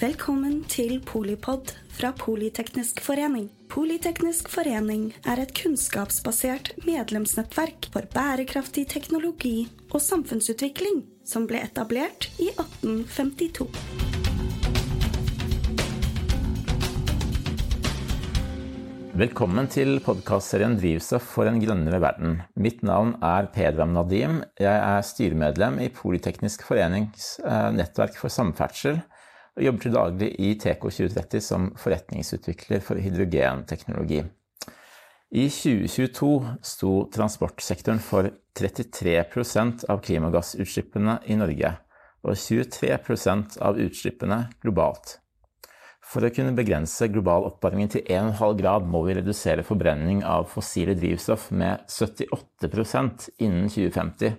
Velkommen til Polipod fra Politeknisk forening. Politeknisk forening er et kunnskapsbasert medlemsnettverk for bærekraftig teknologi og samfunnsutvikling som ble etablert i 1852. Velkommen til podkastserien Drivstoff for en grønnere verden. Mitt navn er Pedram Nadim. Jeg er styremedlem i Politeknisk forenings eh, nettverk for samferdsel og jobber til daglig i TK2030 som forretningsutvikler for hydrogenteknologi. I 2022 sto transportsektoren for 33% av klimagassutslippene i Norge og 23% av utslippene globalt. For å kunne begrense global oppvarming til 1,5 grad må vi redusere forbrenning av fossile drivstoff med 78% innen 2050,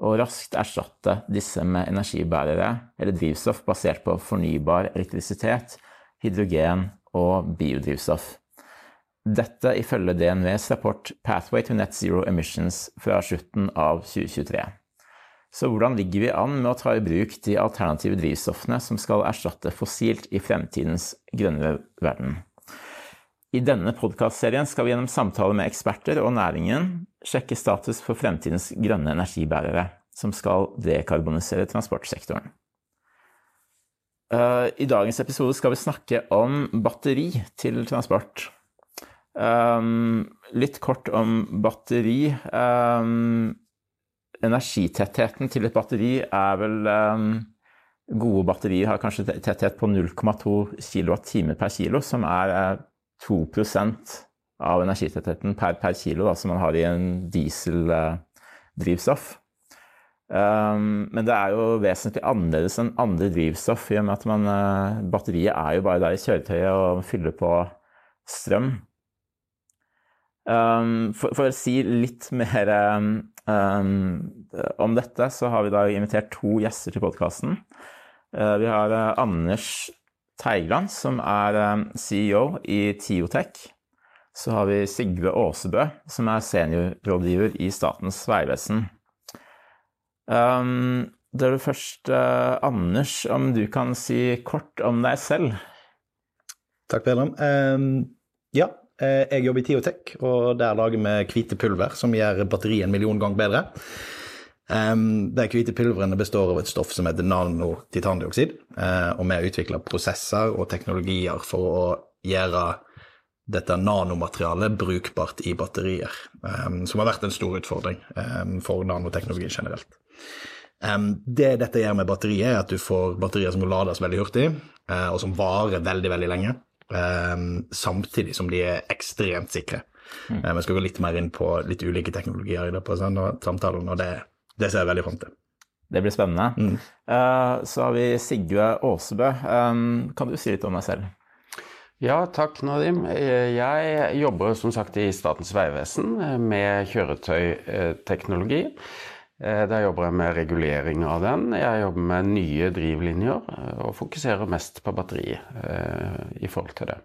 og raskt erstatte disse med energibærere eller drivstoff basert på fornybar elektrisitet, hydrogen og biodrivstoff. Dette ifølge DNVs rapport Pathway to Net Zero Emissions fra slutten av 2023. Så hvordan ligger vi an med å ta i bruk de alternative drivstoffene som skal erstatte fossilt i fremtidens grønne verden? I denne podkastserien skal vi gjennom samtaler med eksperter og næringen sjekke status for fremtidens grønne energibærere, som skal dekarbonisere transportsektoren. Eh, I dagens episode skal vi snakke om batteri til transport. Eh, litt kort om batteri. Eh, energitettheten til et batteri er vel Gode batterier har kanskje tetthet på 0,2 kWt per kilo, som er 2 av energitettheten per, per kilo da, som man har i en dieseldrivstoff. Um, men det er jo vesentlig annerledes enn andre drivstoff, i og med at man, uh, batteriet er jo bare der i kjøretøyet og fyller på strøm. Um, for, for, å si litt mer um, om dette, så har vi da invitert to gjester til podkasten. Uh, vi har uh, Anders Teigland, som er um, CEO i Tiotech. Så har vi Sigve Aasebø, som er seniorrådgiver i Statens vegvesen. Um, det er først uh, Anders, om du kan si kort om deg selv? Takk, Pedram. ja, Eh, jeg jobber i Tiotech, og der lager vi hvite pulver som gjør batteriet en million ganger bedre. Um, de hvite pulverene består av et stoff som heter nanotitandioksid. uh, og vi har utvikla prosesser og teknologier for å gjøre dette nanomaterialet brukbart i batterier, um, som har vært en stor utfordring um, for nanoteknologi generelt. det dette gjør med batteriet, er at du får batterier som lades veldig hurtig, uh, og som varer veldig, veldig lenge. Um, samtidig som de er ekstremt sikre. Mm. Um, jeg skal gå litt mer inn på litt ulike teknologier i det av samtalen, og det, det, ser jeg veldig fram til. Det blir spennende. Mm. Uh, så har vi Sigve Aasebø. Um, kan du si litt om deg selv? Ja, takk Nadim. Jeg jobber som sagt i Statens vegvesen med kjøretøyteknologi. Eh, der jobber jeg med regulering av den. Jeg jobber med nye drivlinjer eh, og fokuserer mest på batteri eh, i forhold til det.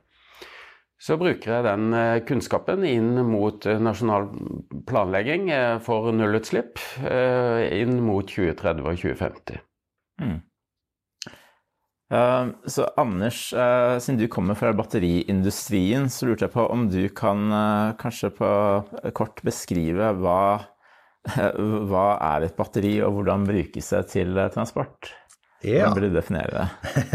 Så bruker jeg den kunnskapen inn mot nasjonal planlegging for nullutslipp inn mot 2030 og 2050. Mm. Så Anders, siden du kommer fra batteriindustrien, så lurte jeg på om du kan kanskje på kort beskrive hva Hva er et batteri, og hvordan brukes det til eh, transport? Ja. Hvordan vil du definere det?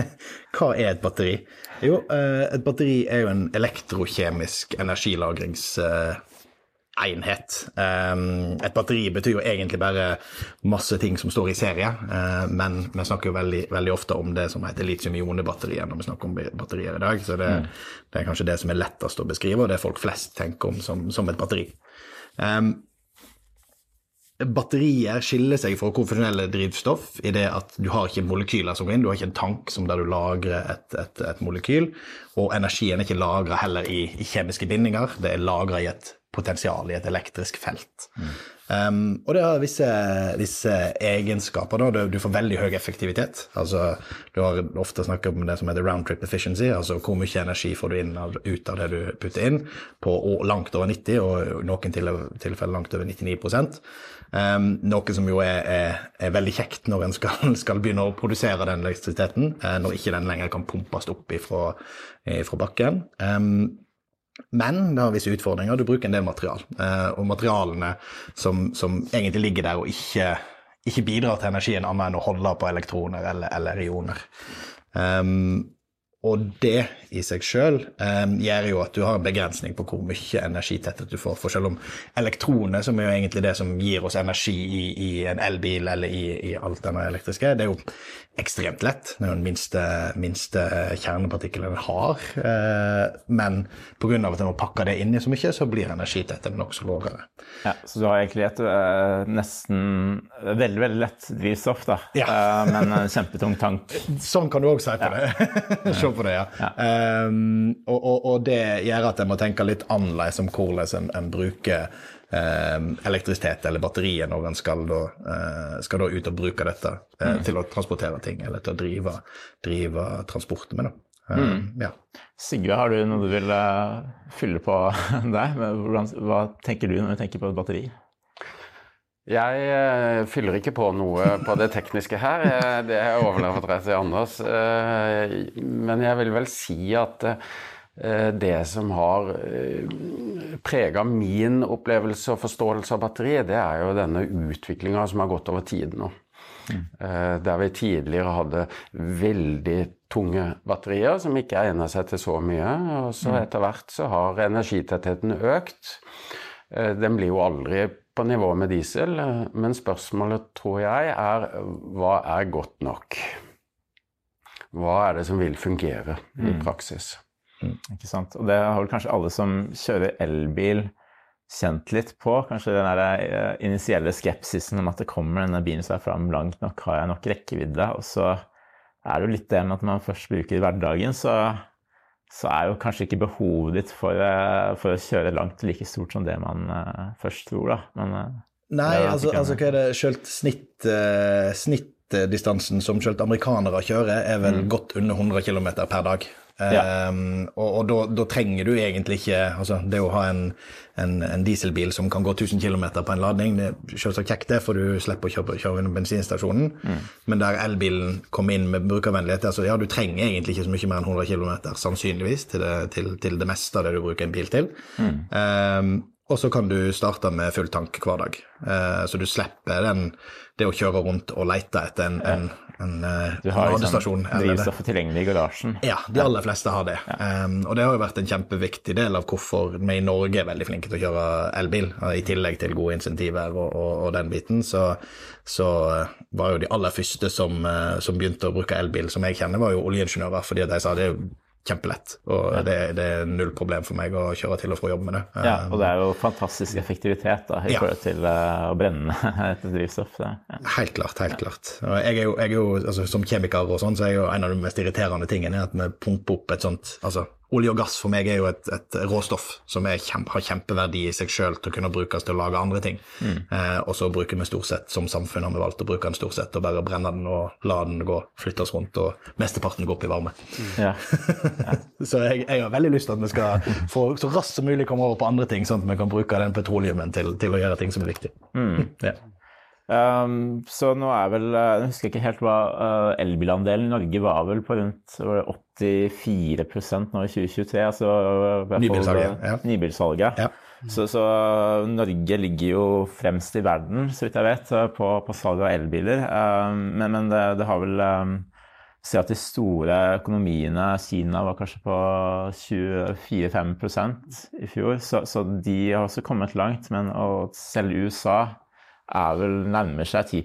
Hva er et batteri? Jo, eh, et batteri er jo en elektrokjemisk energilagringsenhet. Ehm, et batteri betyr jo egentlig bare masse ting som står i serie, eh, men vi snakker jo veldig, veldig ofte om det som heter litium-ionebatterier når vi snakker om batterier i dag. Så det, mm. det, er kanskje det som er lettest å beskrive, og det folk flest tenker om som, som et batteri. Um, Batterier skiller seg fra konfesjonelle drivstoff i det at du har ikke molekyler som går inn, du har ikke en tank som der du lagrer et, et, et molekyl. Og energien er ikke lagra heller i, i, kjemiske bindinger, det er lagra i et potensial, i et elektrisk felt. Mm. Um, og det har visse, visse egenskaper. Da. Du får veldig høy effektivitet. Altså, du har ofte snakket om det som heter round trip efficiency, altså hvor mye energi får du inn av, ut av det du putter inn, på langt over 90, og i noen tilfeller langt over 99 um, Noe som jo er, er, er, veldig kjekt når en skal, skal, begynne å produsere den elektrisiteten, uh, når ikke den lenger kan pumpes opp ifra, ifra bakken. Um, men det har visse utfordringer. Du bruker en del material. Uh, og materialene som, som, egentlig ligger der og ikke, ikke, bidrar til energien annet enn å holde på elektroner eller, eller ioner. Um, og det i seg sjøl um, gjør jo at du har en begrensning på hvor mye energitetthet du får. For selv om elektroner, som er jo egentlig det som gir oss energi i, i en elbil eller i, i alt denne elektriske, det er jo ekstremt lett. Det er jo den minste, minste kjernepartikkelen den har. Eh, men pga. at en må pakke det inn i så mye, så blir energitettheten nokså lavere. Ja, så du har egentlig et uh, nesten veldig veldig lett drivstoff, da. Ja. men en kjempetung tank. Sånn kan du òg si på ja. det. Se på det, ja. ja. Um, og, og, og, det gjør at en må tenke litt annerledes om hvordan en, en bruker Eh, elektrisitet eller batteriet når en skal, da, eh, skal da ut og bruke dette eh, mm. til å transportere ting, eller til å drive, drive transport med. Da. Mm. Ja. Sigve, har du noe du vil fylle på der? Hva tenker du når du tenker på et batteri? Jeg eh, fyller ikke på noe på det tekniske her. Det overlater jeg til Anders. Eh, men jeg vil vel si at Eh, det som har eh, prega min opplevelse og forståelse av batteriet, det er jo denne utviklinga som har gått over tid nå. Mm. Eh, der vi tidligere hadde veldig tunge batterier som ikke egna seg til så mye. Og så mm. etter hvert så har energitettheten økt. Den blir jo aldri på nivå med diesel, men spørsmålet tror jeg er hva er godt nok? Hva er det som vil fungere i mm. praksis? Mm. Ikke sant? Og det har vel kanskje alle som kjører elbil kjent litt på. Kanskje den der eh, initielle skepsisen om at det kommer denne bilen seg fram langt nok, har jeg nok rekkevidde? Og så er det jo litt det med at man først bruker hverdagen, så, så er jo kanskje ikke behovet ditt for, eh, for, å kjøre langt like stort som det man uh, først tror, da. Men, Nei, altså, altså, hva er det Sjølt snitt, uh, snittdistansen som sjølt amerikanere kjører, er vel mm. godt under 100 km per dag. Ja. Um, og, og da, da, trenger du egentlig ikke altså Det å ha en, en, en, dieselbil som kan gå 1000 km på en ladning, det er selvsagt kjekt, det, for du slipper å kjøre, kjøre under bensinstasjonen. Mm. Men der elbilen kommer inn med brukervennlighet altså Ja, du trenger egentlig ikke så mye mer enn 100 km, sannsynligvis, til det, til, til det, meste av det du bruker en bil til. Mm. Um, og så kan du starte med full tank hver dag. Uh, så du slipper den, det å kjøre rundt og lete etter en, en, en uh, du har. Liksom drivstoffet tilgjengelig i garasjen? Ja, de aller fleste har det. Ja. Um, og det har jo vært en kjempeviktig del av hvorfor vi i Norge er veldig flinke til å kjøre elbil. I tillegg til gode insentiver og, og, og den biten, så, så, eh, var jo de aller første som, som begynte å bruke elbil, som jeg kjenner, var jo oljeingeniører, fordi de sa det er jo kjempelett. Og det, det, er null problem for meg å kjøre til og fra jobb med det. Ja, og det er jo fantastisk effektivitet da, i ja. forhold til uh, å brenne et drivstoff. Ja. Helt klart, helt klart. Jeg er jo, jeg er jo altså, Som kjemiker og sånn, så er jo en av de mest irriterende tingene at vi pumper opp et sånt altså Olje og gass for meg er jo et, et råstoff som kjempe, har kjempeverdi i seg sjøl til å kunne brukes til å lage andre ting. Mm. Eh, og så bruker vi stort sett, som samfunn har vi valgt å bruke den stort sett og bare brenne den og la den gå, flytte oss rundt, og mesteparten går opp i varme. Mm. Ja. Ja. så jeg, jeg, har veldig lyst til at vi skal få så raskt som mulig komme over på andre ting, sånn at vi kan bruke den petroleumen til, til å gjøre ting som er viktig. Mm. ja. Um, så nå er vel eh, Jeg husker ikke helt hva uh, elbilandelen i Norge var vel på rundt var 84 nå i 2023. Altså, Nybilsalget. Ja. Nybilsalget. Ja. Så, så, Norge ligger jo fremst i verden, så vidt jeg vet, på, på salg av elbiler. Um, men, men det, det, har vel um, Se at de store økonomiene, Kina var kanskje på 24-5% i fjor, så, så, de har også kommet langt. Men selv USA er vel nærmer seg 10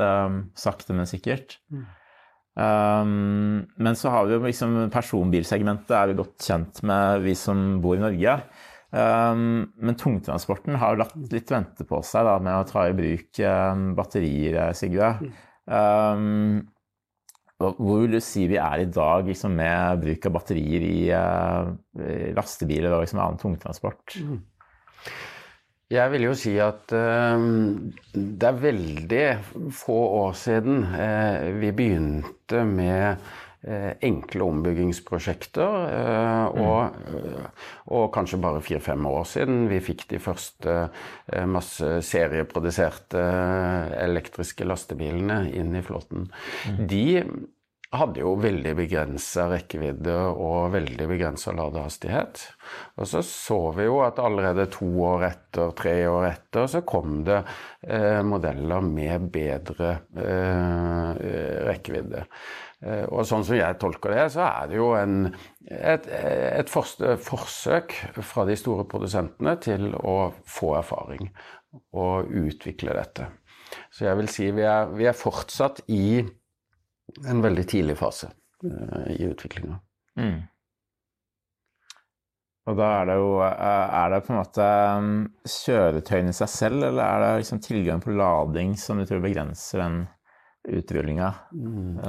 um, sakte, men sikkert. Mm. Um, men så har vi jo liksom personbilsegmentet er vi godt kjent med, vi som bor i Norge. Um, men tungtransporten har latt litt vente på seg da, med å ta i bruk um, batterier, Sigve. Um, hvor vil du si vi er i dag liksom, med bruk av batterier i, uh, i lastebiler og liksom, annen tungtransport? Mm. Jeg vil jo si at uh, det er veldig få år siden uh, vi begynte med uh, enkle ombyggingsprosjekter. Mm. Og, og, kanskje bare fire-fem år siden vi fikk de første masse serieproduserte elektriske lastebilene inn i flåten. Mm. De hadde jo veldig begrensa rekkevidde og veldig begrensa ladehastighet. Og så så vi jo at allerede to år etter, tre år etter, så kom det eh, modeller med bedre eh, rekkevidde. Eh, og sånn som jeg tolker det, så er det jo en, et, et forsøk fra de store produsentene til å få erfaring og utvikle dette. Så jeg vil si vi er, vi er fortsatt i en veldig tidlig fase uh, i utviklinga. Mm. Og da er det jo eh, Er det på en måte um, kjøretøyene i seg selv, eller er det liksom tilgang på lading som du tror begrenser den utrullinga, mm.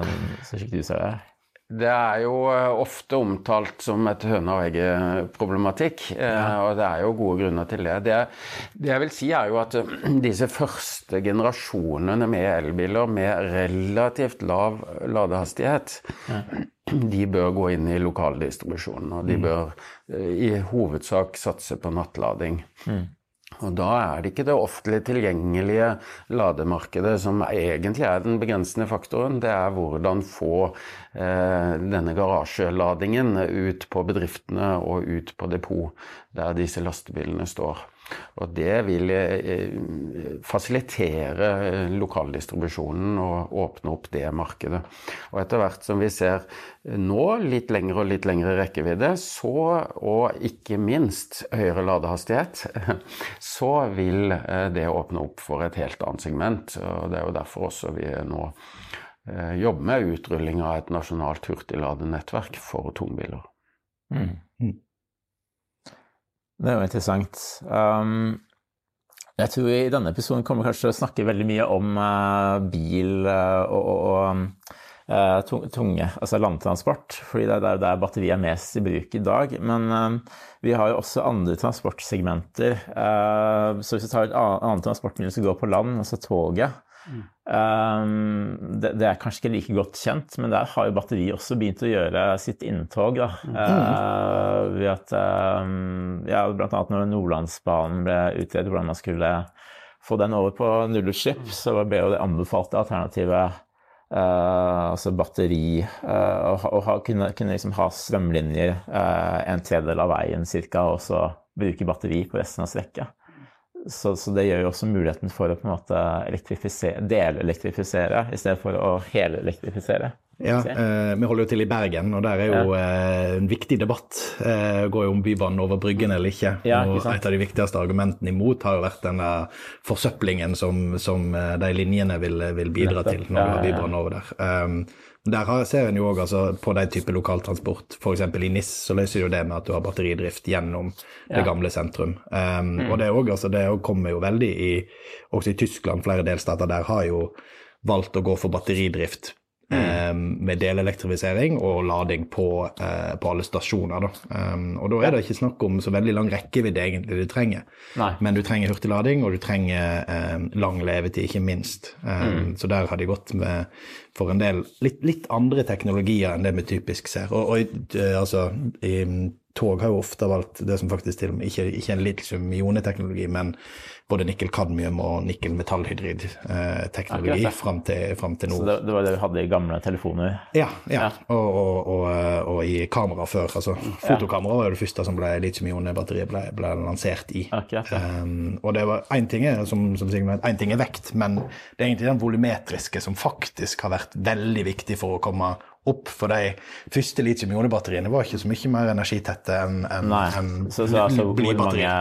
så slik du ser det? Det er jo eh, ofte omtalt som et høne og egget-problematikk, eh, ja. og det er jo gode grunner til det. det. det. jeg vil si, er jo at eh, disse første generasjonene med elbiler med relativt lav ladehastighet, ja. de bør gå inn i lokaldistribusjonen, og de mm. bør i hovedsak satse på nattlading. Mm. Og da er det ikke det offentlig tilgjengelige lademarkedet som egentlig er den begrensende faktoren. Det er hvordan få eh, denne garasjeladingen ut på bedriftene og ut på depot der disse lastebilene står. Og det vil eh, fasilitere lokaldistribusjonen og åpne opp det markedet. Og etter hvert som vi ser nå litt lengre og litt lengre rekkevidde, så, og ikke minst høyere ladehastighet, så vil eh, det åpne opp for et helt annet segment. Og det er jo derfor også vi nå eh, jobber med utrulling av et nasjonalt hurtigladenettverk for tungbiler. Mm. Det er jo interessant. Um, jeg tror vi i denne episoden kommer kanskje til å snakke veldig mye om uh, bil uh, og, og uh, tunge, altså landtransport, fordi det er der batteriet er mest i bruk i dag. Men um, vi har jo også andre transportsegmenter. så hvis vi tar et annet transportmiddel som går på land, altså toget, Mm. Um, det, det, er kanskje ikke like godt kjent, men der har jo batteriet også begynt å gjøre sitt inntog. Da. Mm. Uh, ved at um, ja, annet når Nordlandsbanen ble utredet hvordan man skulle få den over på nullutslipp, mm. så ble jo det anbefalte alternativet uh, altså batteri uh, og, og ha, kunne, kunne liksom ha strømlinjer en tredjedel av veien ca., og så bruke batteri på resten av strekket. Så, så, det gjør jo også muligheten for å på en måte delelektrifisere i stedet for å helelektrifisere. Ja, eh, vi holder jo til i Bergen, og der er jo ja. eh, en viktig debatt. Eh, går jo om Bybanen over Bryggen eller ikke. Ja, ikke og et av de viktigste argumentene imot har jo vært denne forsøplingen som, som eh, de linjene vil, vil bidra til når vi har Bybanen over der. Um, der ser en jo òg altså, på den type lokaltransport, f.eks. i NIS, så løser jo det med at du har batteridrift gjennom det gamle sentrum. Um, mm. Og det, også, altså, det kommer jo veldig i Også i Tyskland, flere delstater der har jo valgt å gå for batteridrift Mm. med delelektrifisering og lading på, uh, på alle stasjoner. Da. Um, og da er det ikke snakk om så veldig lang rekkevidde egentlig du trenger. Nei. Men du trenger hurtiglading, og du trenger eh, lang levetid, ikke minst. Mm. Så der har de gått med for en del litt, litt andre teknologier enn det vi typisk ser. Og, og altså, i, tog har jo ofte valgt det som faktisk til og med ikke, ikke en litium-ioneteknologi, men både nikkel-kadmium og nikkel-metallhydrid-teknologi eh, fram, fram, til nå. Så det, det, var det vi hadde i gamle telefoner? Ja, ja. ja. Og, og, og, og, i kamera før. altså Fotokamera var det første som ble litium-ionebatteriet ble, ble, lansert i. Akkurat, ja. um, og det var én ting, som, som en ting er vekt, men det er egentlig den volumetriske som faktisk har vært veldig viktig for å komme opp, for de første litium-ionebatteriene var ikke så mye mer energitette enn en, en så, så, altså, Hvor mange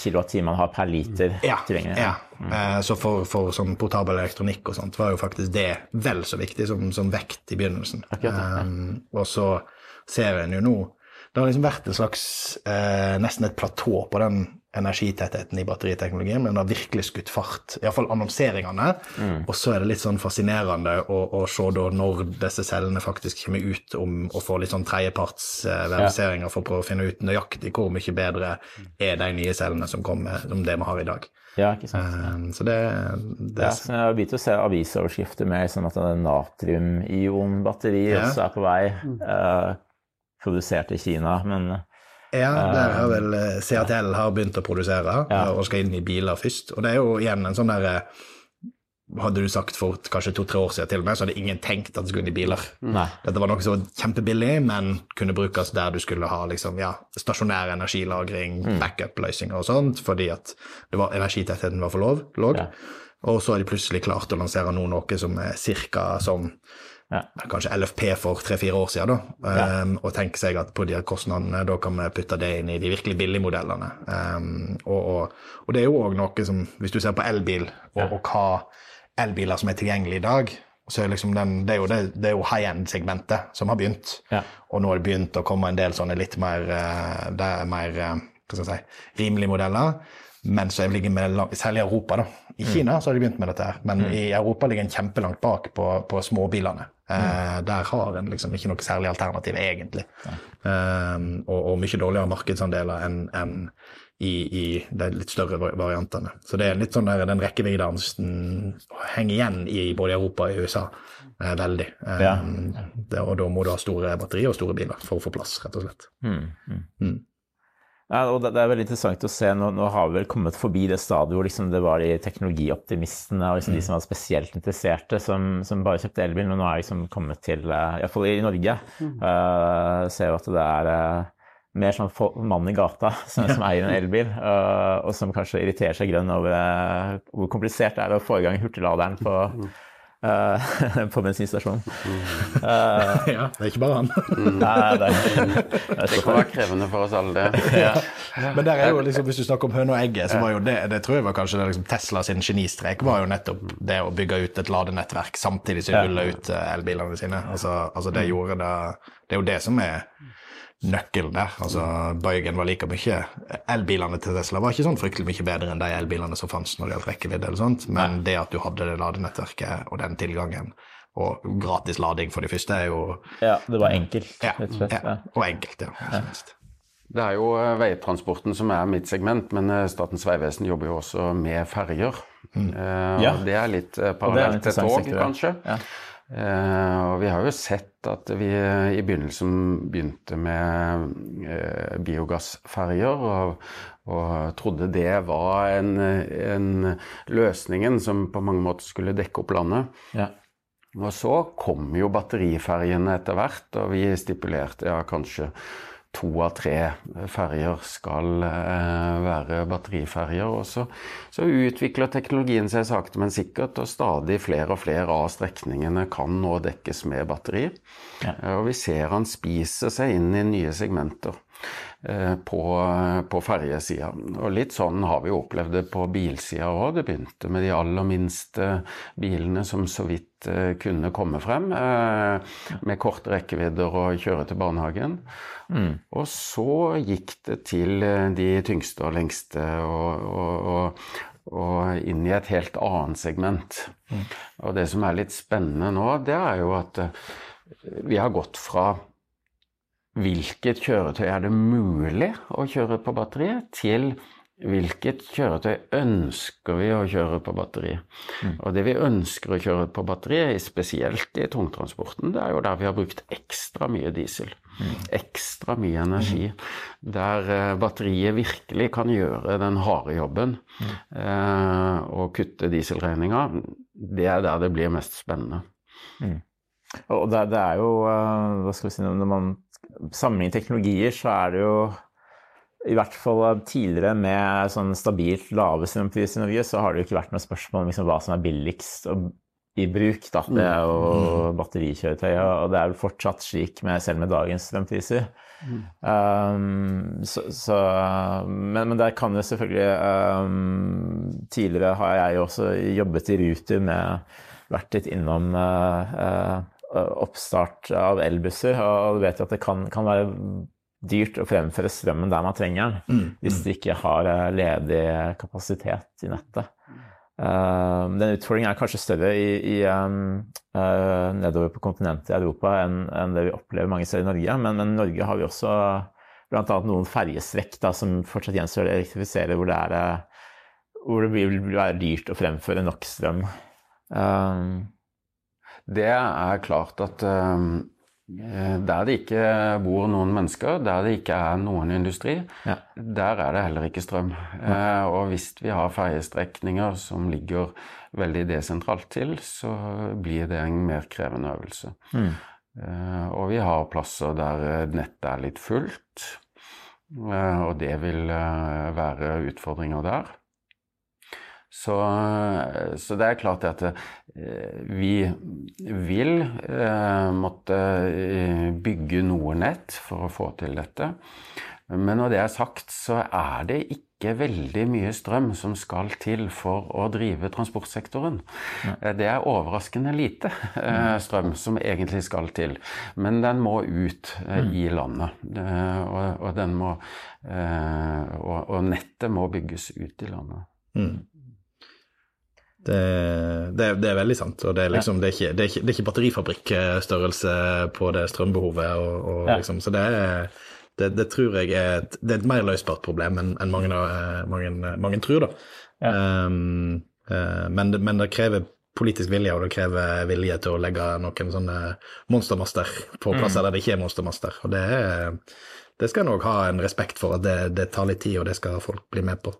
kilowattimer man har per liter ja, tilgjengelig? Ja. Mm. Uh, så for, for sånn portabel elektronikk og sånt var jo faktisk det vel så viktig som, som vekt i begynnelsen. Akkurat, um, og så ser en jo nå Det har liksom vært en slags uh, nesten et platå på den energitettheten i batteriteknologien, men det har virkelig skutt fart. Iallfall annonseringene. Og så er det litt sånn fascinerende å, å se da når disse cellene faktisk kommer ut om å få litt sånn tredjepartsverifiseringer for å prøve å finne ut nøyaktig hvor mye bedre er de nye cellene som kommer, som det vi har i dag. Ja, ikke sant. Um, så det, det Ja, så jeg har begynt å se avisoverskrifter med sånn at natrium-ion-batteri Ja. også er på vei. eh, produsert i Kina, men Ja, der har vel eh, CATL har begynt å produsere Ja. og skal inn i biler først. Og det er jo igjen en sånn derre Hadde du sagt for kanskje to-tre år siden til og med, så hadde ingen tenkt at det skulle inn i biler. nei. Dette var noe som var kjempebillig, men kunne brukes der du skulle ha liksom, ja, stasjonær energilagring, Mm. backup-løsninger og sånt, fordi at det var, energitettheten var for lov, låg. Ja. Og så har de plutselig klart å lansere nå noe som er ca. som Ja. kanskje LFP for tre-fire år siden, da. Um, og tenke seg at på de kostnadene, da kan vi putte det inn i de virkelig billige modellene. Um, og, og, og det er jo òg noe som, hvis du ser på elbil, og, og hva elbiler som er tilgjengelige i dag, så er liksom den, det er jo, det, det er jo high end-segmentet som har begynt. Ja. Og nå har det begynt å komme en del sånne litt mer, eh, er mer eh, si, rimelige modeller. Men så ligger vi lang- særlig i Europa. da. I Kina så har de begynt med dette, her, men i Europa ligger en kjempelangt bak på, på småbilene. Mm. Der har en liksom ikke noe særlig alternativ, egentlig. Eh, og, og mye dårligere markedsandeler enn en i, i de litt større va- variantene. Så det er litt sånn der, den rekkevidden henger igjen i både Europa og USA eh, veldig. Eh, Ja. det, og da må du ha store batterier og store biler for å få plass, rett og slett. Mm, mm. Mm. Ja, og det, er veldig interessant å se. Nå, nå har vi vel kommet forbi det stadiet hvor liksom det var de teknologioptimistene og liksom de som var spesielt interesserte, som, som bare kjøpte elbil. Men nå er liksom kommet til, uh, iallfall i Norge, uh, ser vi at det er uh, mer sånn mann i gata som, som eier en elbil, uh, og som kanskje irriterer seg grønn over eh, hvor komplisert det er å få i gang hurtigladeren på, eh, på bensinstasjonen. Eh, ja, det er ikke bare han. nei, det er, det er Det kan være krevende for oss alle, det. ja. Men der er jo liksom, hvis du snakker om høna og egget, så var jo det, det tror jeg var kanskje det liksom Tesla sin genistrek var jo nettopp det å bygge ut et ladenettverk samtidig som de ruller ut eh, elbilene sine. Altså, altså det gjorde det Det er jo det som er nøkkelen der. Altså, Bøygen var like mye Elbilene til Tesla var ikke sånn fryktelig mye bedre enn de elbilene som fantes når det gjaldt rekkevidde, eller sånt, men det at du hadde det ladenettverket og den tilgangen, og gratis lading for de første, er jo ja, det var enkelt, Ja, rett og slett. ja, og enkelt, ja. Det er jo eh, veitransporten som er mitt segment, men eh, Statens vegvesen jobber jo også med ferger. Mm. Uh, Ja. Det er litt parallelt til tog, sektor, kanskje. Ja. Eh, og vi har jo sett at vi i begynnelsen begynte med eh, biogassferjer, og, og trodde det var en, en løsningen som på mange måter skulle dekke opp landet. Ja. Og så kom jo batteriferjene etter hvert, og vi stipulerte ja, kanskje to av tre ferjer skal eh, være batteriferjer. Og så, så utvikler teknologien seg sakte, men sikkert, og stadig flere og flere av strekningene kan nå dekkes med batteri. Ja. Og vi ser han spiser seg inn i nye segmenter på, på ferjesida. Og litt sånn har vi opplevd det på bilsida òg. Det begynte med de aller minste bilene som så vidt eh, kunne komme frem, eh, med korte rekkevidder og kjøre til barnehagen. Og så gikk det til eh, de tyngste og lengste og, og, og, og inn i et helt annet segment. Og det som er litt spennende nå, det er jo at eh, vi har gått fra hvilket kjøretøy er det mulig å kjøre på batteri, til hvilket kjøretøy ønsker vi å kjøre på batteri. Og det vi ønsker å kjøre på batteri, spesielt i tungtransporten, det er jo der vi har brukt ekstra mye diesel. Ekstra mye energi. Der eh, batteriet virkelig kan gjøre den harde jobben eh, og kutte dieselregninga. Det er der det blir mest spennende. Og det, det er jo eh, Hva skal vi si Når man sammenligner teknologier, så er det jo i hvert fall tidligere med sånn stabilt lave strømpriser i Norge, så har det jo ikke vært noe spørsmål om liksom hva som er billigst i bruk. Da. Det er jo batterikjøretøy, og det er vel fortsatt slik med, selv med dagens strømpriser. Um, så, så, men, men der kan jo selvfølgelig um, Tidligere har jeg jo også jobbet i Ruter med Vært litt innom uh, uh, oppstart av elbusser, og du vet jo at det kan, kan være dyrt å fremføre strømmen der man trenger den, Mm. hvis de ikke har eh, ledig kapasitet i nettet. Uh, den utfordringen er kanskje større i, i um, uh, nedover på kontinentet i Europa enn, enn det vi opplever mange steder i Norge. Men, men i Norge har vi også bl.a. noen ferjestrekk som fortsatt gjenstår å elektrifisere, hvor det, er, hvor det vil være dyrt å fremføre nok strøm. Um, Det er klart at um, der det ikke bor noen mennesker, der det ikke er noen industri, Ja. der er det heller ikke strøm. Eh, og hvis vi har ferjestrekninger som ligger veldig desentralt til, så blir det en mer krevende øvelse. mm. Eh, og vi har plasser der nettet er litt fullt, eh, og det vil eh, være utfordringer der. Så, så det er klart at eh, vi vil eh, måtte eh, bygge noe nett for å få til dette. Men når det er sagt, så er det ikke veldig mye strøm som skal til for å drive transportsektoren. Ja. Det er overraskende lite eh, strøm som egentlig skal til. Men den må ut eh, i landet. Og, og, den må, eh, og nettet må bygges ut i landet. Mm. Det, det, det er veldig sant. og Det er liksom, det er ikke, det er ikke, det er ikke batterifabrikkstørrelse på det strømbehovet. Og, og Ja. liksom, så det, er, det, tror jeg er et, det er et mer løsbart problem enn enn mange, mange, mange tror. da. Um, uh, men, men det krever politisk vilje, og det krever vilje til å legge noen sånne monstermaster på plasser der det ikke er monstermaster. Og det, er, det skal en òg ha en respekt for at det, det tar litt tid, og det skal folk bli med på.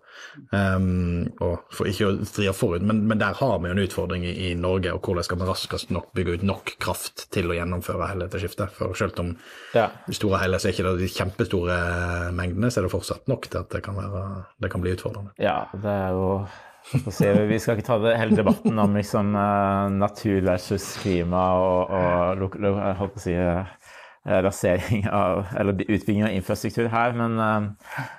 Um, og for ikke å stria forut, men, men der har vi jo en utfordring i, i Norge, og hvordan skal vi raskest nok bygge ut nok kraft til å gjennomføre hele dette skiftet. For selv om Ja. store og så er ikke det de kjempestore mengdene, så er det fortsatt nok til at det kan, være, det kan bli utfordrende. Ja, det er jo Vi skal ikke ta det, hele debatten om liksom, eh, natur versus klima og, og å si, eh, rasering av, eller utbygging av infrastruktur her, men eh,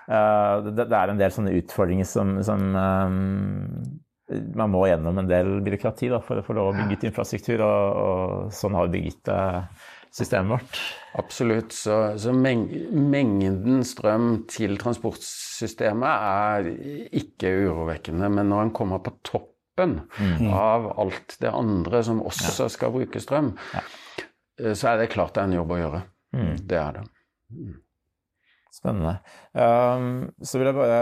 eh, det, det er en del sånne utfordringer som, som um, Man må gjennom en del byråkrati da, for å få lov å bygge ut infrastruktur, og, og sånn har vi bygget uh, systemet vårt. Absolutt. Så, så meng mengden strøm til transportsystemet er ikke urovekkende. Men når en kommer på toppen av alt det andre som også skal bruke strøm, eh, så er det klart det er en jobb å gjøre. Det er det. Spennende. Um, så vil jeg bare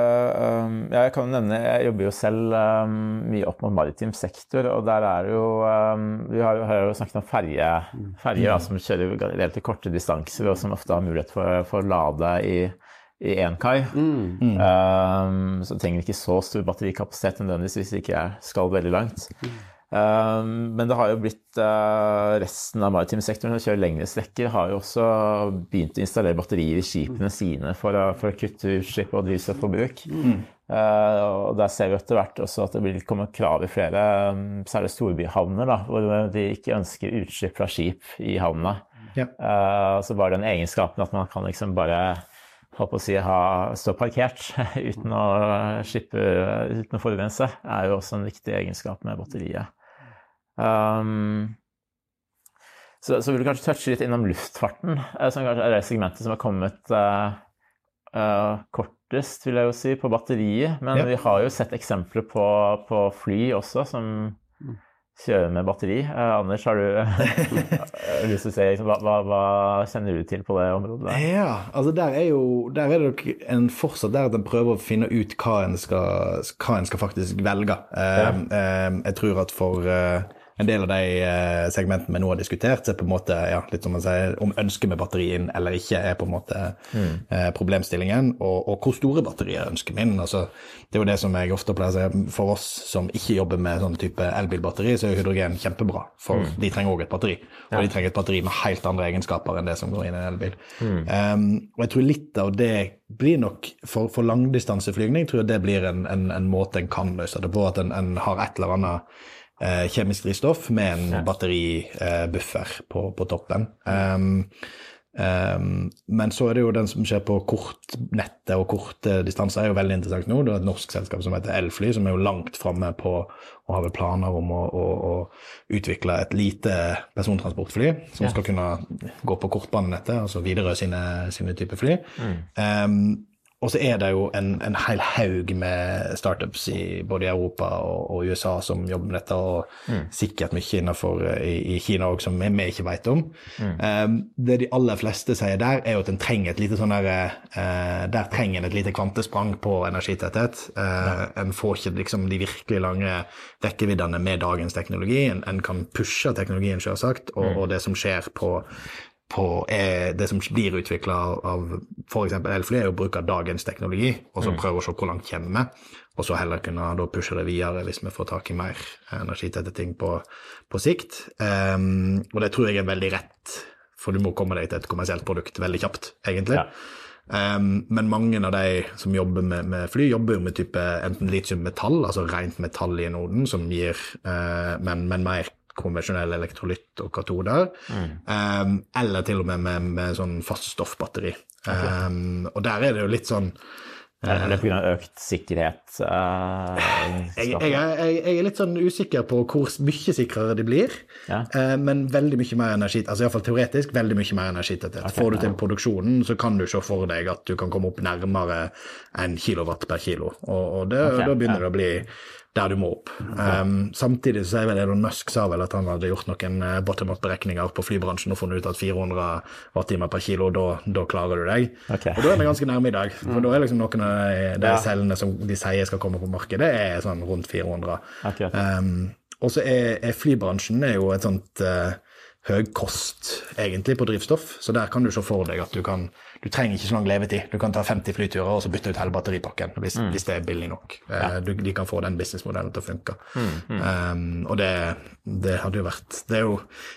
um, Jeg kan jo nevne Jeg jobber jo selv um, mye opp mot maritim sektor, og der er det jo um, Vi har har jo snakket om ferje, ferjer mm. som kjører relativt korte distanser, og som ofte har mulighet for, å lade i, i én kai. Um, så trenger ikke så stor batterikapasitet nødvendigvis hvis det ikke skal veldig langt. Um, men det har jo blitt uh, resten av maritimsektoren som kjører lengre strekker, har jo også begynt å installere batterier i skipene sine for å, for å kutte utslipp og drivstofforbruk. Mm. og der ser vi etter hvert også at det vil komme krav i flere, særlig storbyhavner, da, hvor de ikke ønsker utslipp fra skip i havna. Ja. Så bare den egenskapen at man kan liksom bare på å si, ha, stå parkert uten å slippe, uten å forurense, er jo også en viktig egenskap med batteriet. Um, så, så vil du kanskje touche litt innom luftfarten, eh, som kanskje er det segmentet som har kommet uh, uh, kortest, vil jeg jo si, på batteriet. Men Ja. vi har jo sett eksempler på, på fly også som kjører med batteri. Eh, Anders, har du lyst til å se liksom, hva, hva, kjenner du til på det området? der? Ja, altså der er jo der er det en fortsatt der at en prøver å finne ut hva en skal, hva en skal faktisk velge. Eh, eh, jeg tror at for en del av de eh, segmentene vi nå har diskutert, er på en måte, ja, litt som man sier, om ønsket med batteri inn eller ikke, er på en måte eh, problemstillingen. Og, og hvor store batterier ønsker vi inn. Altså, det er jo det som jeg ofte pleier å si, for oss som ikke jobber med sånn type elbilbatteri, så er hydrogen kjempebra. For de trenger òg et batteri. Og de trenger et batteri med helt andre egenskaper enn det som går inn i en elbil. Um, og jeg tror litt av det blir nok for, for langdistanseflygning tror jeg det blir en, en, en måte en kan løse det på. At en, en har et eller annet kjemisk drivstoff med en batteribuffer på, på toppen. Um, Um, men så er det jo den som skjer på kortnettet og korte distanser, er jo veldig interessant nå. Det er et norsk selskap som heter Elfly, som er jo langt framme på å ha planer om å, å, å, utvikle et lite persontransportfly som ja. skal kunne gå på kortbanenettet, altså Widerøe sine, sine typer fly. Mm. Um, og så er det jo en, en hel haug med startups i både Europa og, og USA som jobber med dette, og mm. sikkert mye innenfor eh, i, i Kina òg som vi, ikke vet om. Mm. Um, det de aller fleste sier der, er jo at en trenger et lite sånn der, uh, der trenger en et lite kvantesprang på energitetthet. Uh, ja. En får ikke liksom de virkelig lange rekkeviddene med dagens teknologi. En, en kan pushe teknologien, selvsagt, og, mm. og det som skjer på på det som blir utvikla av f.eks. elfly, er å bruke dagens teknologi, og så mm. prøve å se hvor langt kommer vi, og så heller kunne da pushe det videre hvis vi får tak i mer energitette ting på, på sikt. Um, og det tror jeg er veldig rett, for du må komme deg til et kommersielt produkt veldig kjapt, egentlig. Ja. Um, men mange av de som jobber med, med, fly, jobber jo med type enten litium-metall, altså rent metall i noden, som gir uh, men, men, mer konvensjonell elektrolytt og katoder. Mm. Um, eller til og med med, med sånn faststoffbatteri. Okay. Um, og der er det jo litt sånn er det pga. økt sikkerhet? Uh, jeg, jeg, jeg, jeg, er litt sånn usikker på hvor mye sikrere de blir, ja. uh, men veldig mye mer energi, altså iallfall teoretisk veldig mye mer energitetthet. Okay, Får du til produksjonen, så kan du se for deg at du kan komme opp nærmere en kilowatt per kilo, og, og det, okay, da begynner ja. det å bli der du må opp. Um, samtidig så er vel Elon Musk sa vel at han hadde gjort noen uh, bottom-up-beregninger på flybransjen og funnet ut at 400 watt-timer per kilo, da, da, klarer du deg. Okay. Og da er vi ganske nærme i dag. For da er liksom noen av de cellene som de sier skal komme på markedet, er sånn rundt 400. Okay. Um, og så er, er, flybransjen er jo et sånt uh, høy kost, egentlig, på drivstoff. Så der kan du se for deg at du kan du trenger ikke så lang levetid. Du kan ta 50 flyturer og så bytte ut hele batteripakken hvis, mm. hvis det er billig nok. Eh, ja. Du, de kan få den businessmodellen til å funke. Mm. Mm. Um, og det, det, hadde jo vært det jo,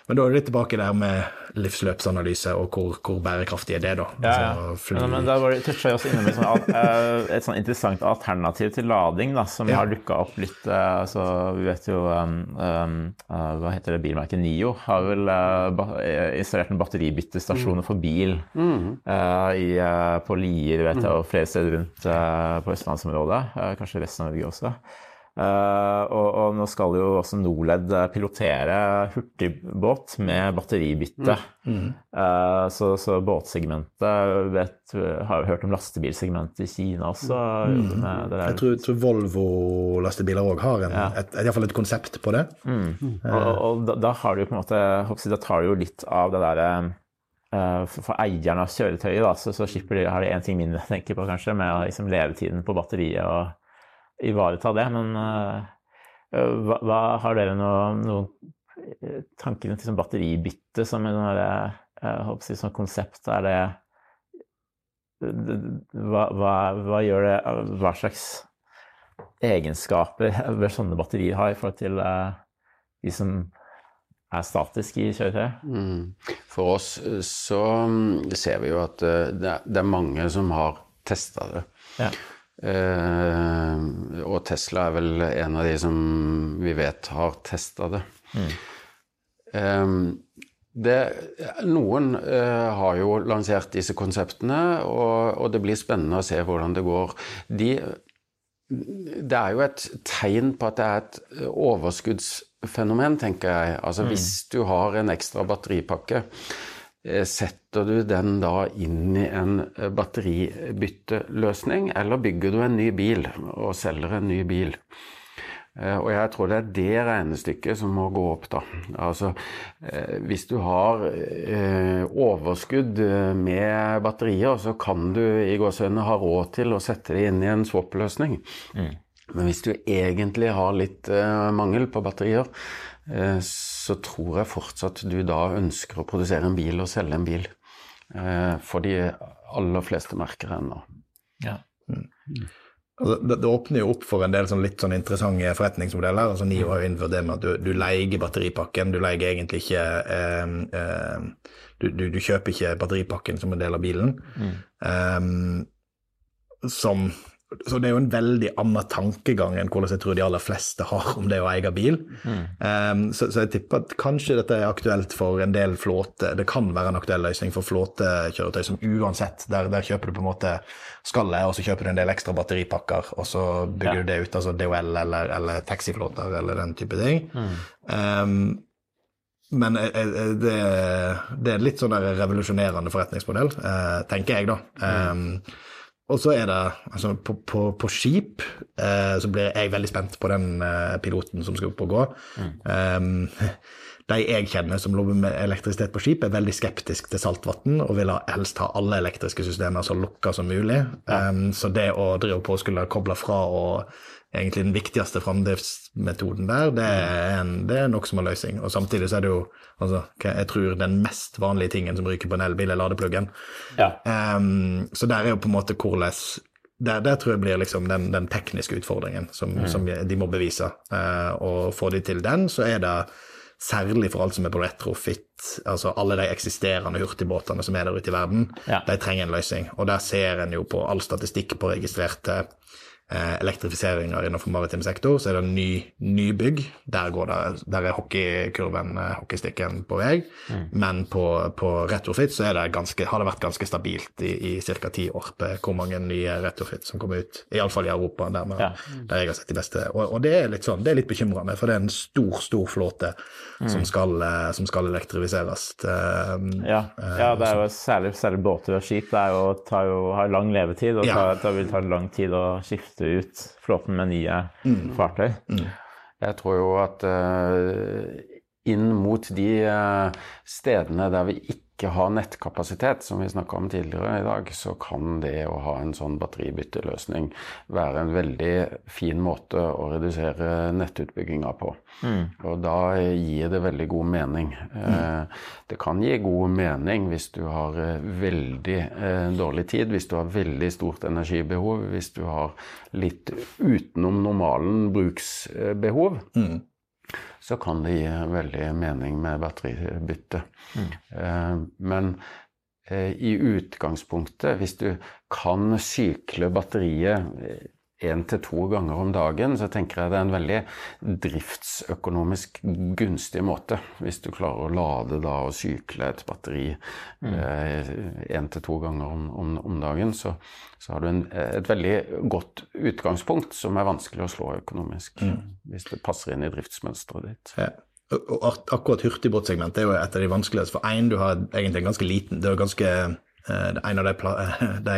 Men da er du litt tilbake der med livsløpsanalyse og hvor, hvor bærekraftig er det, da. Ja, altså, men, men, da toucha jeg også innom sånn, eh, et sånn interessant alternativ til lading da, som ja. har dukka opp litt uh, altså, Vi vet jo um, um, uh, Hva heter det bilmerket Nio har vel uh, installert en batteribyttestasjon mm. for bil. Mm i, eh, på Lier vet jeg, og flere steder rundt eh, på østlandsområdet. Eh, kanskje resten av Norge også. Og, og, nå skal jo også Norled pilotere hurtigbåt med batteribytte. Mm. Mm. Så, så, båtsegmentet vet, Har jo hørt om lastebilsegmentet i Kina også. Mm. Jeg tror, tror Volvo-lastebiler òg har en, ja. et, et, et, et, konsept på det. Uh. Og, og da, da, har du på en måte Da tar du jo litt av det derre for eierne av kjøretøyet da, så, så slipper de, har de én ting mindre å tenke på, kanskje, med liksom, levetiden på batteriet og ivareta det. Men uh, hva, hva, har dere noen noe tanker rundt liksom, batteribytte som en uh, si, sånn konsept? Er det hva, hva, hva, gjør det Hva slags egenskaper bør sånne batterier ha i forhold til uh, de som er statisk i kjøretøyet? Mm. For oss eh, så mm, ser vi jo at eh, det er mange som har testa det. Ja. Eh, og Tesla er vel en av de som vi vet har testa det. Mm. Eh, det. Noen eh, har jo lansert disse konseptene, og, og, det blir spennende å se hvordan det går. De, det er jo et tegn på at det er et overskuddsfenomen, tenker jeg. Altså mm. hvis du har en ekstra batteripakke, eh, setter du den da inn i en eh, batteribytteløsning, eller bygger du en ny bil og selger en ny bil? Eh, og jeg tror det er det regnestykket som må gå opp, da. Altså hvis du har overskudd med batterier, så kan du i gåsehudene ha råd til å sette det inn i en swap-løsning. Mm. Men hvis du egentlig har litt mangel på batterier, så tror jeg fortsatt du da ønsker å produsere en bil og selge en bil. For de aller fleste merker ennå. Ja. Mm. Altså, det, det, åpner jo opp for en del sånn litt sånn interessante forretningsmodeller. altså NIO har jo innført det med at du, du leier batteripakken. Du leier egentlig ikke du, du, du, kjøper ikke batteripakken som en del av bilen. Mm. Um, som så det er jo en veldig annen tankegang enn hvordan jeg tror de aller fleste har om det å eie bil. Mm. Um, så, så, jeg tipper at kanskje dette er aktuelt for en del flåte. Det kan være en aktuell løsning for flåtekjøretøy som uansett, der, der kjøper du på en måte skallet, og så kjøper du en del ekstra batteripakker, og så bygger ja. du det ut, altså DHL eller, eller taxiflåter eller den type ting. Mm. Um, men eh, eh, det, det, er litt sånn der revolusjonerende forretningsmodell, eh, tenker jeg, da. Um, og så er det altså på, på, på skip eh, så blir jeg veldig spent på den eh, piloten som skal opp og gå. Mm. Um, de jeg kjenner som jobber med elektrisitet på skip, er veldig skeptisk til saltvann og vil helst ha alle elektriske systemer så lukka som mulig. Um, så det å drive på å skulle koble fra og egentlig den viktigste framdriftsmetoden der, det er, en, det er en løsning. Og samtidig så er det jo altså, jeg tror den mest vanlige tingen som ryker på en elbil, er ladepluggen. Ja. Um, så der er jo på en måte hvordan der, der, tror jeg blir liksom den, den tekniske utfordringen som, mm. som, de må bevise. Uh, og får de til den, så er det særlig for alt som er på retrofit, altså alle de eksisterende hurtigbåtene som er der ute i verden, ja. de trenger en løsning. Og der ser en jo på all statistikk på registrerte elektrifiseringer innenfor maritim sektor, så er det ny, nybygg. Der, går det, der er hockeykurven, eh, hockeystikken, på vei. Mm. Men på, på, retrofit så det ganske, har det vært ganske stabilt i, i ca. ti år på hvor mange nye retrofit som kommer ut. Iallfall i Europa, der, med, ja. der, jeg har sett de beste. Og, og, det er litt sånn, det er litt bekymrende, for det er en stor, stor flåte mm. som, skal, eh, som, skal, elektrifiseres. Ja. ja, det er jo særlig, særlig båter og skip. Det jo, tar jo, har lang levetid, og tar, det vil ta lang tid å skifte skifte ut flåten med nye mm. fartøy. Mm. Jeg tror jo at uh, inn mot de uh, stedene der vi ikke ikke har nettkapasitet, som vi snakka om tidligere i dag, så kan det å ha en sånn batteribytteløsning være en veldig fin måte å redusere nettutbygginga på. Mm. Og da gir det veldig god mening. Mm. Det kan gi god mening hvis du har eh, veldig eh, dårlig tid, hvis du har veldig stort energibehov, hvis du har litt utenom normalen bruksbehov. Mm så kan det gi veldig mening med batteribytte. Mm. Eh, men eh, i utgangspunktet, hvis du kan sykle batteriet én til to ganger om dagen, så tenker jeg det er en veldig driftsøkonomisk gunstig måte. Hvis du klarer å lade da og sykle et batteri én mm. eh, til to ganger om, om, om dagen, så, så, har du en, et veldig godt utgangspunkt som er vanskelig å slå økonomisk. Mm. Hvis det passer inn i driftsmønsteret ditt. Ja. Og akkurat hurtigbåtsegmentet er jo et av de vanskeligste. For én, du har egentlig en ganske liten Det er ganske en av de, de,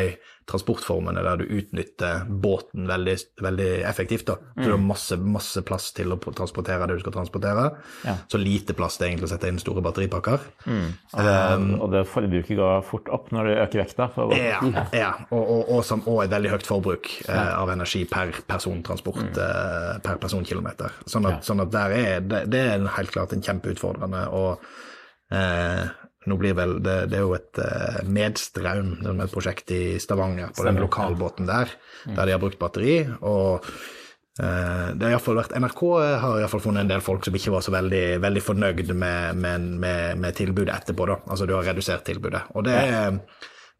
transportformene der du utnytter båten veldig, veldig effektivt. da. Så mm. du har masse, masse plass til å transportere det du skal transportere. Ja. Så lite plass til egentlig å sette inn store batteripakker. Mm. Og, um, og det forbruket går fort opp når du øker vekta. ja, ja. Og, og, og, som, og, et veldig høyt forbruk eh, av energi per persontransport, mm. eh, per personkilometer. Sånn at, sånn at er, det, det, er helt klart en kjempeutfordrende. og eh, nå blir vel, det, det er jo et uh, Medstrøm, et prosjekt i Stavanger, på den lokalbåten der, mm. der de har brukt batteri. og uh, det har i vært, NRK har i hvert fall funnet en del folk som ikke var så veldig, veldig fornøyd med, med, med, med, tilbudet etterpå. da, Altså du har redusert tilbudet. Og det er.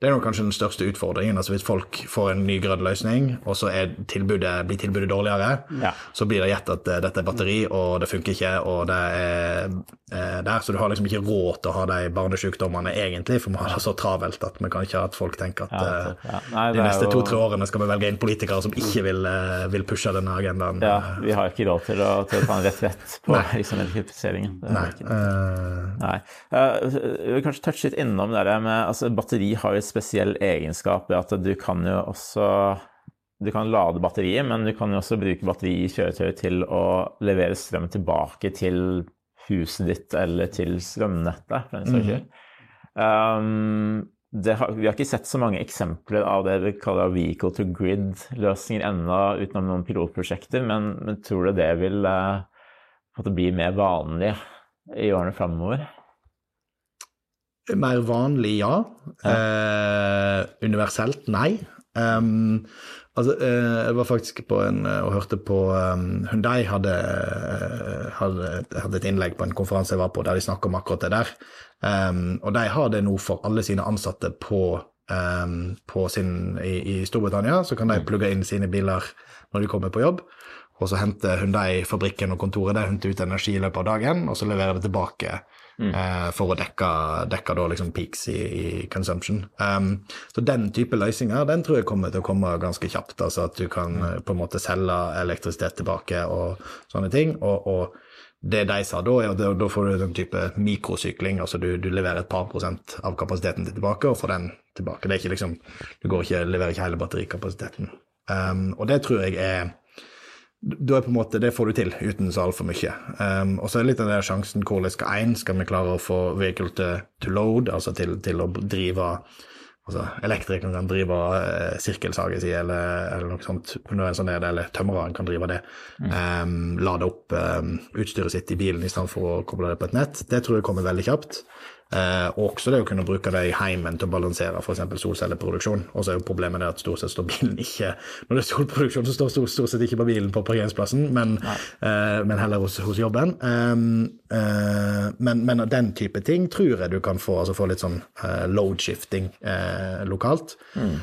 Det er kanskje den største utfordringen. altså Hvis folk får en ny grønn løsning, og så tilbudet, blir tilbudet dårligere, ja. så blir det gjett at uh, dette er batteri, og det funker ikke, og det er er der. Så du har liksom ikke råd til å ha de barnesykdommene egentlig, for vi har det så travelt at vi kan ikke ha at folk tenker at ja, ja, Nei, de neste jo... to-tre årene skal vi velge inn politikere som ikke vil, vil pushe denne agendaen. Ja, vi har ikke råd til å, til å ta en retrett på liksom, elektrifiseringen. Nei. Nei. vi vil kanskje touche litt innom det med altså, Batteri har jo spesiell egenskap ved at du kan jo også du kan lade batteriet, men du kan jo også bruke batteri i kjøretøyet til å levere strøm tilbake til huset ditt eller til strømnettet, for den saks skyld. Um, har, vi har ikke sett så mange eksempler av det vi kaller vehicle to grid-løsninger ennå, utenom noen pilotprosjekter, men, men tror du det vil uh, bli mer vanlig i årene framover? Mer vanlig, ja. ja. Eh, universelt, nei. Um, altså, eh, jeg var faktisk på en og hørte på um, Hundai hadde, hadde, hadde, et innlegg på en konferanse jeg var på, der de snakker om akkurat det der. Um, og de har det nå for alle sine ansatte på på sin, i, i, Storbritannia, så kan de plugge inn sine biler når de kommer på jobb. Og så henter Hyundai fabrikken og kontoret der, henter ut energi i løpet av dagen, og så leverer det tilbake mm. uh, for å dekke, dekke da liksom peaks i, i consumption. Um, så den type løsninger den tror jeg kommer til å komme ganske kjapt. altså At du kan mm. på en måte selge elektrisitet tilbake og sånne ting. og, og det de sa da, er at da får du en type mikrosykling. altså du, du, leverer et par prosent av kapasiteten din tilbake, og får den tilbake. Det er ikke liksom, Du går ikke, leverer ikke hele batterikapasiteten. Um, og det tror jeg er da er på en måte, Det får du til uten så altfor mye. Um, og så er det litt av den sjansen hvordan skal én skal vi klare å få vehicle to, to load, altså til, til å drive altså Elektrikeren kan drive eh, sirkelsaget si eller, eller, noe sånt, sånn det, eller tømreren kan drive det. Mm. Um, lade opp um, utstyret sitt i bilen i stedet for å koble det på et nett. Det tror jeg kommer veldig kjapt. Eh, også det å kunne bruke det i heimen til å balansere f.eks. solcelleproduksjon. Og så er jo problemet det at stort sett står bilen ikke Når det er solproduksjon, så står stort, sett ikke på bilen på parkeringsplassen, men, uh, men heller hos, hos jobben. Um, uh, men, men, den type ting tror jeg du kan få, altså få litt sånn uh, load shifting lokalt. Mm.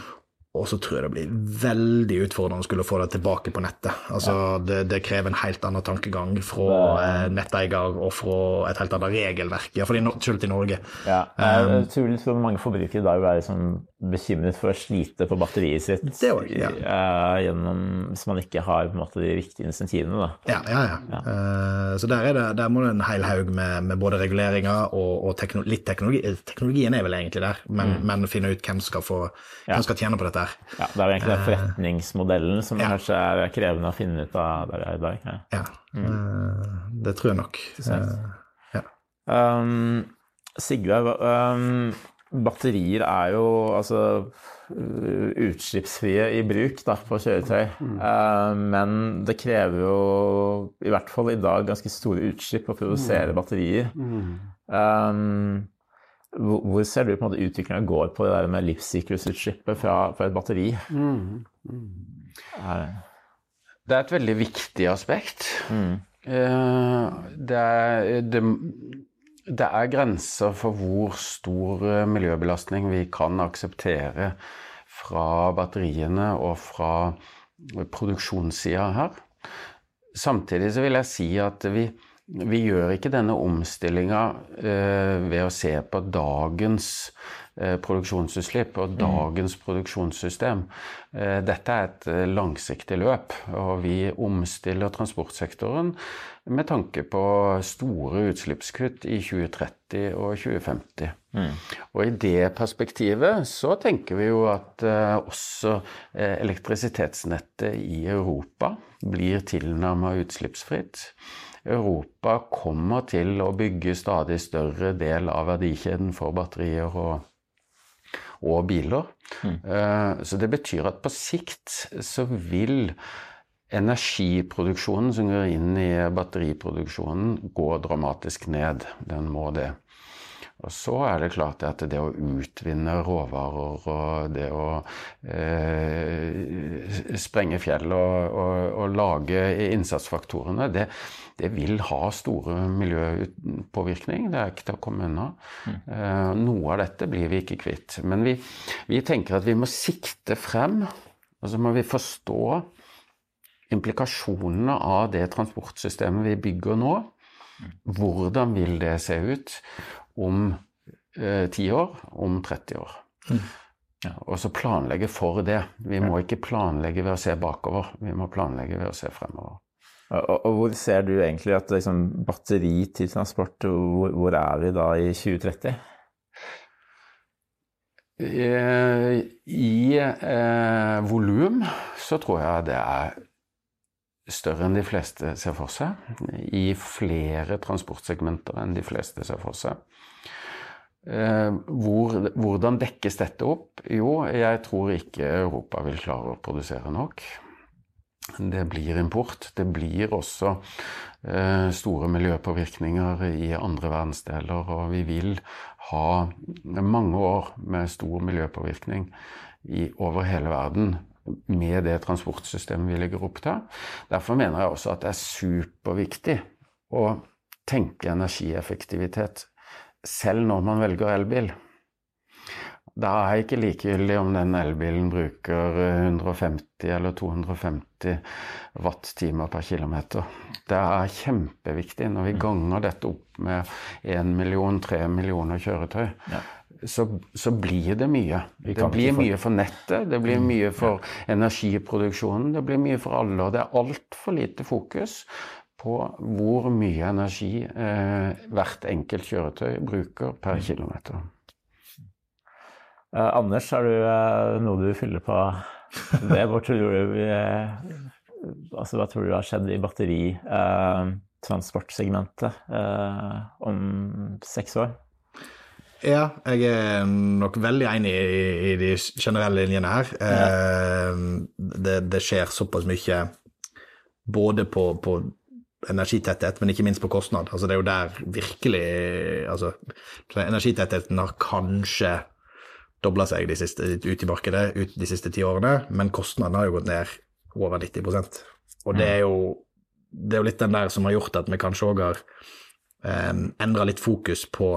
Og så tror jeg det blir veldig utfordrende å skulle få det tilbake på nettet. Altså, ja. det, det, krever en helt annen tankegang fra eh, netteier og fra et helt annet regelverk, iallfall selv i Norge. Ja, jeg tror liksom mange forbrukere i dag vil være liksom bekymret for å slite på batteriet sitt det også, ja. uh, gjennom, hvis man ikke har måte, de riktige insentivene. Da. Ja, ja, ja. ja. Uh, så der, det, der, må det en hel haug med, med både reguleringer og, og teknolo litt teknologi. Teknologien er vel egentlig der, men, mm. men finne ut hvem skal, få, hvem skal tjene på dette her. Ja, Det er jo egentlig den forretningsmodellen som kanskje er krevende å finne ut av der vi er i dag. Ja, mm. det tror jeg nok. ja. Um, Sigve, um, batterier er jo altså utslippsfrie i bruk da, på kjøretøy. Mm. Uh, men det krever jo, i hvert fall i dag, ganske store utslipp å produsere mm. batterier. Mm. Um, hvor ser du på en måte utviklinga går på det der med livssyklusutslippet fra, fra, et batteri? Mm. Er det er et veldig viktig aspekt. Mm. det er det, det er grenser for hvor stor eh, miljøbelastning vi kan akseptere fra batteriene og fra produksjonssida her. Samtidig så vil jeg si at vi, vi gjør ikke denne omstillinga eh, ved å se på dagens eh, produksjonsutslipp og mm. dagens mm. produksjonssystem. Eh, dette er et eh, langsiktig løp, og vi omstiller transportsektoren med tanke på store utslippskutt i 2030 og 2050. Mm. Og i det perspektivet så tenker vi jo at uh, også uh, elektrisitetsnettet i Europa blir tilnærma utslippsfritt. Europa kommer til å bygge stadig større del av verdikjeden for batterier og, og biler. Mm. Uh, så det betyr at på sikt så vil energiproduksjonen som går inn i batteriproduksjonen, gå dramatisk ned. Den må det. Og så er det klart at det å utvinne råvarer og det å eh, sprenge fjell og, og, og, lage innsatsfaktorene, det, det, vil ha store miljøpåvirkning. Det er ikke til å komme unna. Mm. Eh, noe av dette blir vi ikke kvitt. Men vi, vi tenker at vi må sikte frem. Og så må vi forstå implikasjonene av det transportsystemet vi bygger nå. Hvordan vil det se ut om eh, 10 år, om 30 år? Mm. Ja, og så planlegge for det. Vi må ikke planlegge ved å se bakover, vi må planlegge ved å se fremover. Og, og hvor ser du egentlig at liksom, batteri til transport, hvor, hvor, er vi da i 2030? I, i eh, volum så tror jeg det er større enn de fleste ser for seg, i flere transportsegmenter enn de fleste ser for seg. Eh, hvor, hvordan dekkes dette opp? Jo, jeg tror ikke Europa vil klare å produsere nok. Det blir import. Det blir også eh, store miljøpåvirkninger i andre verdensdeler, og vi vil ha mange år med stor miljøpåvirkning i, over hele verden med det transportsystemet vi legger opp til. Derfor mener jeg også at det er superviktig å tenke energieffektivitet selv når man velger elbil. da er ikke likegyldig om den elbilen bruker 150 eller 250 watt-timer per kilometer. Det er kjempeviktig når vi ganger dette opp med 1 million, 3 millioner kjøretøy. Ja. Så, så, blir det mye. Det blir mye for nettet, det blir mm. mye for energiproduksjonen, det blir mye for alle. Og det er altfor lite fokus på hvor mye energi eh, hvert enkelt kjøretøy bruker per kilometer. Eh, Anders, har du eh, noe du fyller på det? Hva tror du uh, altså, hva tror du har skjedd i batteritransportsegmentet om seks år? Ja, jeg er nok veldig enig i, i de generelle linjene her. Ja. Det, det, skjer såpass mye både på, på energitetthet, men ikke minst på kostnad. Altså, det er jo der virkelig altså, Energitettheten har kanskje dobla seg de siste, ut i markedet ut de siste ti årene, men kostnaden har jo gått ned over 90% Og det er, jo, det er jo litt den der som har gjort at vi kanskje òg har eh, endra litt fokus på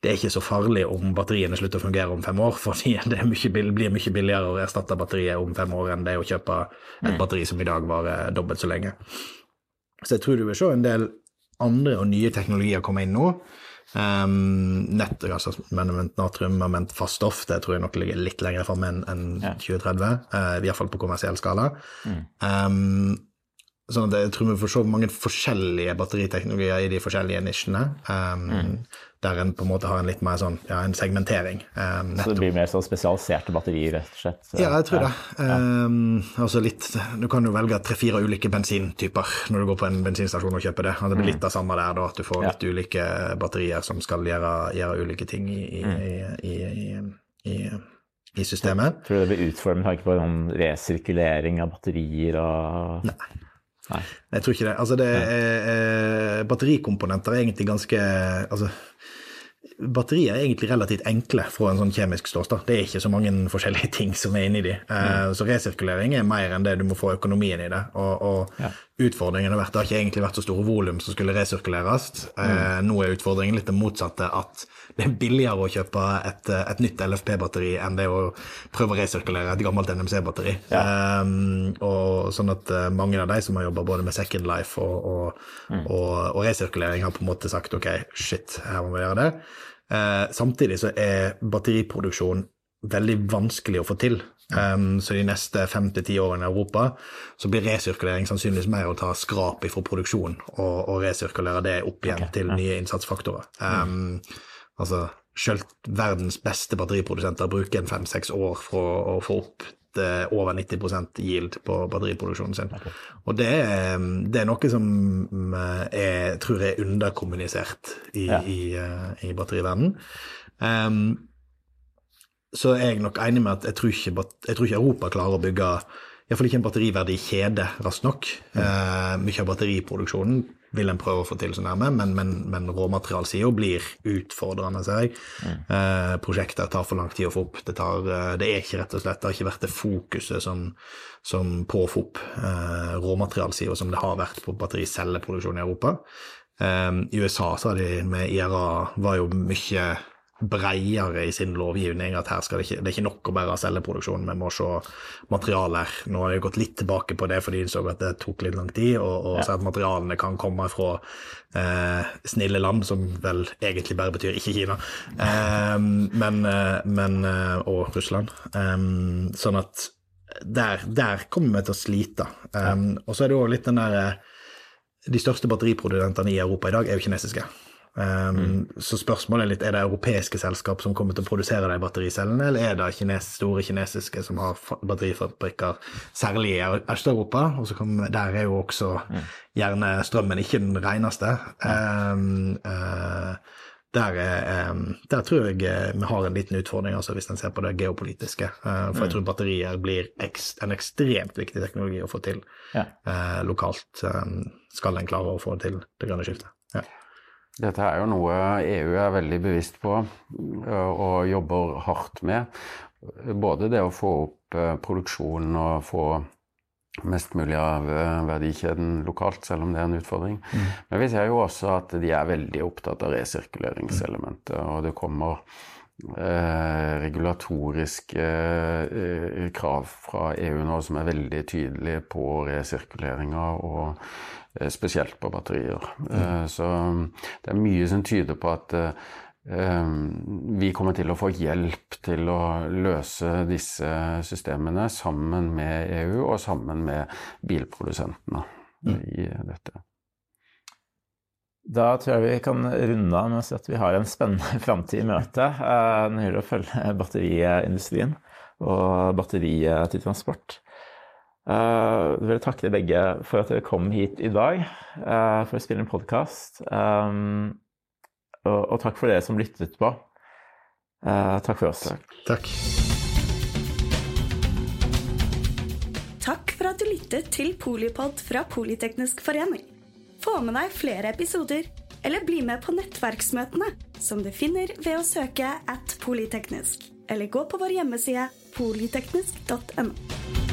det er ikke så farlig om batteriene slutter å fungere om fem år, fordi det mye, blir mye billigere å erstatte batteriet om fem år enn det å kjøpe et mm. batteri som i dag varer dobbelt så lenge. Så jeg tror du vil se en del andre og nye teknologier komme inn nå, Um, nett, altså natrium, moment fast stoff, det tror jeg nok ligger litt lenger framme enn en ja. 2030. Uh, I hvert fall på kommersiell skala. Mm. Um, sånn jeg tror vi får se mange forskjellige batteriteknologier i de forskjellige nisjene. Um, mm der en på en måte har en litt mer sånn, ja, en segmentering. Um, så det blir mer sånn spesialiserte batterier, rett og slett? Ja, jeg tror ja. det. Um, altså litt, Du kan jo velge tre-fire ulike bensintyper når du går på en bensinstasjon og kjøper det. Altså, det blir litt av samme der, da, at du får litt ulike batterier som skal gjøre, gjøre ulike ting i, i, i, i, i systemet. Tror du det blir utformet med tanke på sånn resirkulering av batterier og Nei. Nei. Jeg tror ikke det. Altså, det er, eh, batterikomponenter er egentlig ganske altså, batterier er egentlig relativt enkle fra en sånn kjemisk ståsted. Det er ikke så mange forskjellige ting som er inni de. Mm. Så resirkulering er mer enn det du må få økonomien i det. Og, og ja. Utfordringen har vært, det har ikke egentlig vært så store volum som skulle resirkuleres. Eh, mm. Nå er utfordringen litt det motsatte, at det er billigere å kjøpe et, et nytt LFP-batteri enn det å prøve å resirkulere et gammelt NMC-batteri. Ja. Um, og sånn at mange av de som har jobba både med Second Life og, og, mm. og, og resirkulering, har på en måte sagt ok, shit, her må vi gjøre det. Uh, samtidig så er batteriproduksjon veldig vanskelig å få til. Um, så de neste fem til ti årene i Europa så blir resirkulering sannsynligvis mer å ta skrap ifra produksjon og, og, resirkulere det opp igjen okay. til nye innsatsfaktorer. Um, altså selv verdens beste batteriprodusenter bruker en fem-seks år for å få opp over 90% yield på batteriproduksjonen sin. Og det er, det er noe som jeg eh, tror er underkommunisert i, ja. i, eh, i batteriverdenen. Um, så er jeg nok enig med at jeg tror ikke, jeg tror ikke Europa klarer å bygge Iallfall ikke en batteriverdig kjede raskt nok. Mm. Uh, mye av batteriproduksjonen vil en prøve å få til så nærme, men, men, men råmaterialsida blir utfordrende, ser jeg. Mm. Uh, prosjekter tar for lang tid å få opp. Det, tar, uh, det, er ikke rett og slett, det har ikke vært det fokuset som, som på å få opp uh, råmaterialsida som det har vært på battericelleproduksjon i Europa. Eh, I USA sa de med IRA var jo mye bredere i sin lovgivning. At her skal det ikke, det er ikke nok å bare ha celleproduksjon, vi må se materialer. Nå har jeg gått litt tilbake på det fordi de så at det tok litt lang tid, og, og ja. så at materialene kan komme fra eh, snille land, som vel egentlig bare betyr ikke Kina, eh, men, eh, men, eh, og Russland. Um, sånn at der, der, kommer vi til å slite. Um. Og så er det òg litt den der De største batteriprodusentene i Europa i dag er jo kinesiske. Um, mm. Så spørsmålet er litt er det europeiske selskap som kommer til å produsere de battericellene, eller er det kines, store kinesiske som har batterifabrikker, særlig i Øst-Europa? og så kommer, Der er jo også mm. gjerne strømmen ikke den reneste. Um, uh, der, um, der, tror jeg eh, vi har en liten utfordring, altså hvis en ser på det geopolitiske. Uh, for jeg mm. tror batterier blir ekst, en ekstremt viktig teknologi å få til ja. uh, lokalt. Skal en klare å få til det grønne skiftet. Ja. Dette er jo noe EU er veldig bevisst på og jobber hardt med. Både det å få opp produksjonen og få mest mulig av verdikjeden lokalt, selv om det er en utfordring. Mm. Men vi ser jo også at de er veldig opptatt av resirkuleringselementet. Og det kommer eh, regulatoriske eh, krav fra EU nå som er veldig tydelige på resirkuleringa, og eh, spesielt på batterier. Mm. Så det er mye som tyder på at vi kommer til å få hjelp til å løse disse systemene sammen med EU og sammen med bilprodusentene mm. i dette. Da tror jeg vi kan runde av med å si at vi har en spennende framtid i møte uh, når det gjelder å følge batteriindustrien og batteriet til transport. Uh, jeg vil takke dere begge for at dere kom hit i dag uh, for å spille en podkast. Og, takk for dere som lyttet på. Takk for oss. Takk. Takk for at du lyttet til Polipod fra Politeknisk forening. Få med deg flere episoder, eller bli med på nettverksmøtene, som du finner ved å søke at polyteknisk, eller gå på vår hjemmeside polyteknisk.no.